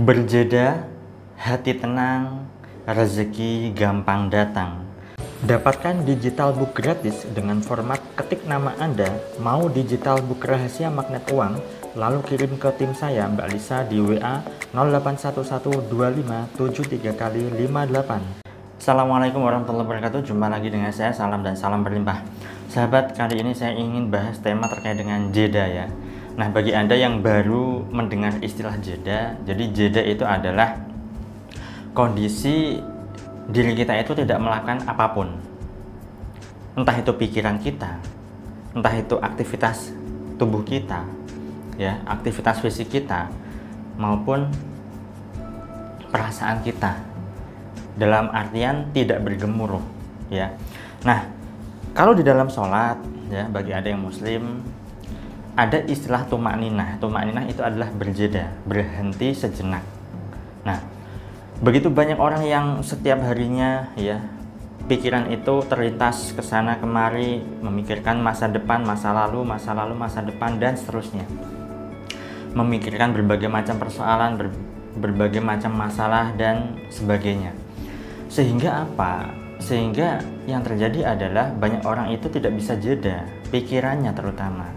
Berjeda, hati tenang, rezeki gampang datang. Dapatkan digital book gratis dengan format ketik nama Anda, mau digital book rahasia magnet uang, lalu kirim ke tim saya Mbak Lisa di WA 08112573 kali 58. Assalamualaikum warahmatullahi wabarakatuh. Jumpa lagi dengan saya. Salam dan salam berlimpah. Sahabat kali ini saya ingin bahas tema terkait dengan jeda ya Nah bagi anda yang baru mendengar istilah jeda Jadi jeda itu adalah Kondisi diri kita itu tidak melakukan apa pun. Entah itu pikiran kita Entah itu aktivitas tubuh kita ya Aktivitas fisik kita Maupun perasaan kita. Dalam artian tidak bergemuruh ya. Nah kalau di dalam sholat ya bagi ada yang muslim ada istilah tumak ninah tumak ninah itu adalah berjeda berhenti sejenak nah begitu banyak orang yang setiap harinya ya pikiran itu terlintas ke sana kemari memikirkan masa depan masa lalu masa lalu masa depan dan seterusnya memikirkan berbagai macam persoalan ber, berbagai macam masalah dan sebagainya sehingga apa? Sehingga yang terjadi adalah banyak orang itu tidak bisa jeda, pikirannya terutama.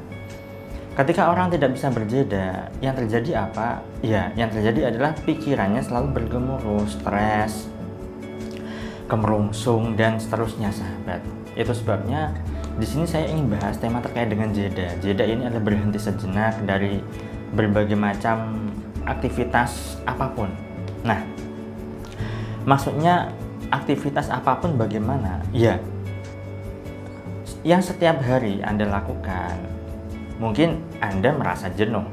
Ketika orang tidak bisa berjeda, yang terjadi apa? Ya, yang terjadi adalah pikirannya selalu bergemuruh, stres, kemerungsung dan seterusnya, sahabat. Itu sebabnya di sini saya ingin bahas tema terkait dengan jeda. Jeda ini adalah berhenti sejenak dari berbagai macam aktivitas apa pun. Nah, maksudnya aktivitas apa pun bagaimana? Ya, yang setiap hari Anda lakukan, mungkin Anda merasa jenuh.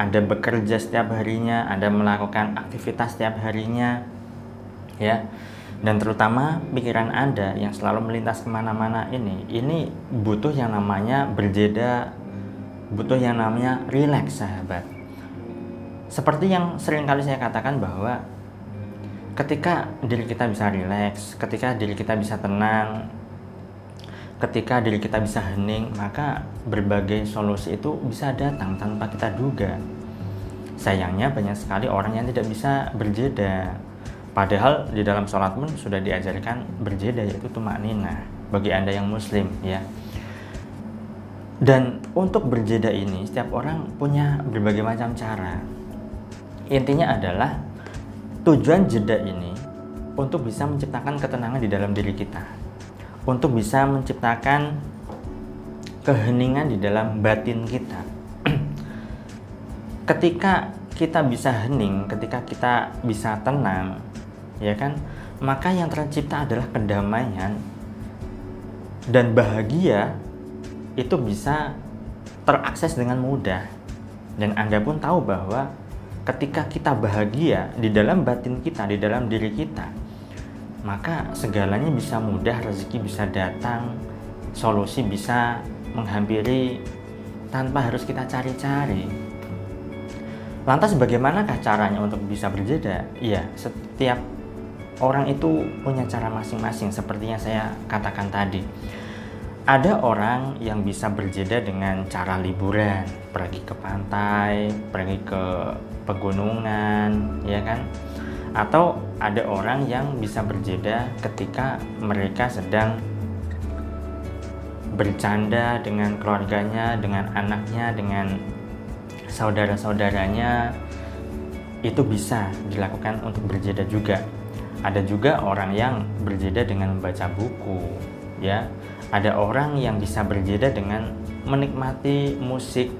Anda bekerja setiap harinya, Anda melakukan aktivitas setiap harinya, ya. Dan terutama pikiran Anda yang selalu melintas ke mana-mana ini, ini butuh yang namanya berjeda, butuh yang namanya rileks, sahabat. Seperti yang sering kali saya katakan bahwa ketika diri kita bisa rileks, ketika diri kita bisa tenang, ketika diri kita bisa hening, maka berbagai solusi itu bisa datang tanpa kita duga. Sayangnya banyak sekali orang yang tidak bisa berjeda. Padahal di dalam sholat pun sudah diajarkan berjeda yaitu tumak nina bagi anda yang muslim ya. Dan untuk berjeda ini setiap orang punya berbagai macam cara. Intinya adalah tujuan jeda ini untuk bisa menciptakan ketenangan di dalam diri kita untuk bisa menciptakan keheningan di dalam batin kita. Ketika kita bisa hening ketika kita bisa tenang ya kan? Maka yang tercipta adalah kedamaian dan bahagia itu bisa terakses dengan mudah. Dan Anda pun tahu bahwa ketika kita bahagia di dalam batin kita, di dalam diri kita, maka segalanya bisa mudah, rezeki bisa datang, solusi bisa menghampiri tanpa harus kita cari-cari. Lantas bagaimanakah caranya untuk bisa berjeda? Iya, setiap orang itu punya cara masing-masing seperti yang saya katakan tadi. Ada orang yang bisa berjeda dengan cara liburan, pergi ke pantai, pergi ke pegunungan ya kan atau ada orang yang bisa berjeda ketika mereka sedang bercanda dengan keluarganya, dengan anaknya, dengan saudara-saudaranya itu bisa dilakukan untuk berjeda juga. Ada juga orang yang berjeda dengan membaca buku, ya. Ada orang yang bisa berjeda dengan menikmati musik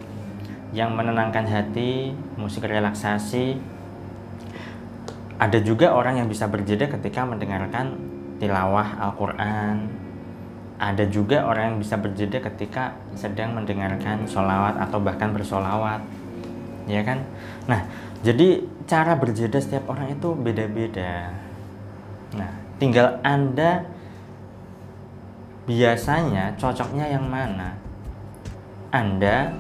yang menenangkan hati, musik relaksasi. Ada juga orang yang bisa berjeda ketika mendengarkan tilawah Al-Quran. Ada juga orang yang bisa berjeda ketika sedang mendengarkan sholawat atau bahkan bersolawat. Ya kan? Nah, jadi cara berjeda setiap orang itu beda-beda. Nah, tinggal Anda biasanya cocoknya yang mana. Anda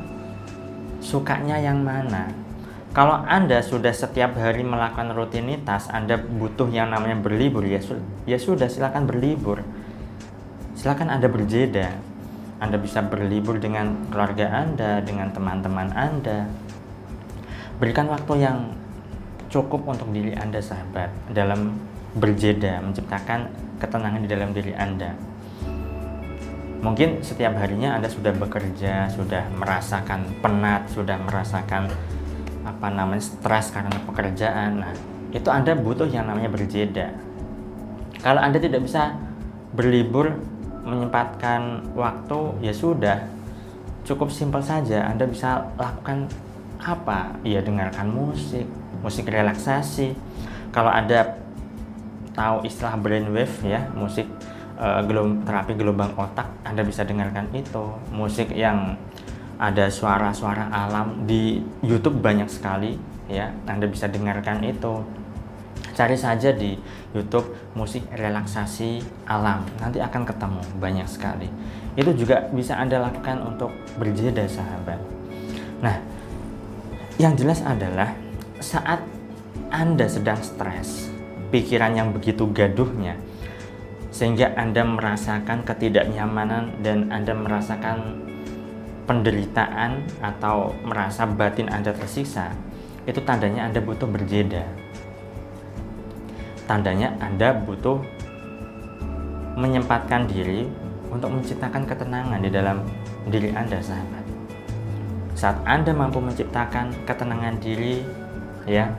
sukanya yang mana kalau Anda sudah setiap hari melakukan rutinitas, Anda butuh yang namanya berlibur, ya, su ya sudah silakan berlibur. Silakan Anda berjeda. Anda bisa berlibur dengan keluarga Anda, dengan teman-teman Anda. Berikan waktu yang cukup untuk diri Anda sahabat dalam berjeda menciptakan ketenangan di dalam diri Anda. Mungkin setiap harinya Anda sudah bekerja, sudah merasakan penat, sudah merasakan apa namanya stres karena pekerjaan. Nah, itu Anda butuh yang namanya berjeda. Kalau Anda tidak bisa berlibur menyempatkan waktu, ya sudah. Cukup simpel saja, Anda bisa lakukan apa? Ya dengarkan musik, musik relaksasi. Kalau Anda tahu istilah brainwave ya, musik uh, gelom, terapi gelombang otak, Anda bisa dengarkan itu. Musik yang ada suara-suara alam di YouTube banyak sekali ya, Anda bisa dengarkan itu. Cari saja di YouTube musik relaksasi alam, nanti akan ketemu banyak sekali. Itu juga bisa Anda lakukan untuk berjeda sahabat. Nah, yang jelas adalah saat Anda sedang stres, pikiran yang begitu gaduhnya, sehingga Anda merasakan ketidaknyamanan dan Anda merasakan penderitaan atau merasa batin Anda tersiksa, itu tandanya Anda butuh berjeda. Tandanya Anda butuh menyempatkan diri untuk menciptakan ketenangan di dalam diri Anda, sahabat saat Anda mampu menciptakan ketenangan diri ya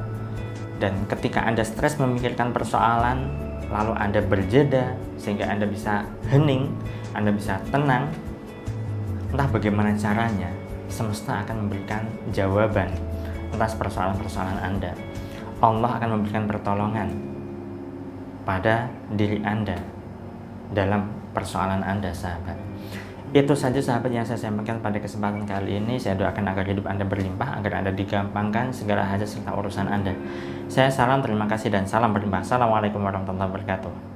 dan ketika Anda stres memikirkan persoalan lalu Anda berjeda sehingga Anda bisa hening, Anda bisa tenang entah bagaimana caranya semesta akan memberikan jawaban atas persoalan-persoalan Anda Allah akan memberikan pertolongan pada diri Anda dalam persoalan Anda sahabat itu saja sahabat yang saya sampaikan pada kesempatan kali ini. Saya doakan agar hidup Anda berlimpah, agar Anda digampangkan segala hajat serta urusan Anda. Saya salam, terima kasih, dan salam berlimpah. Assalamualaikum warahmatullahi wabarakatuh.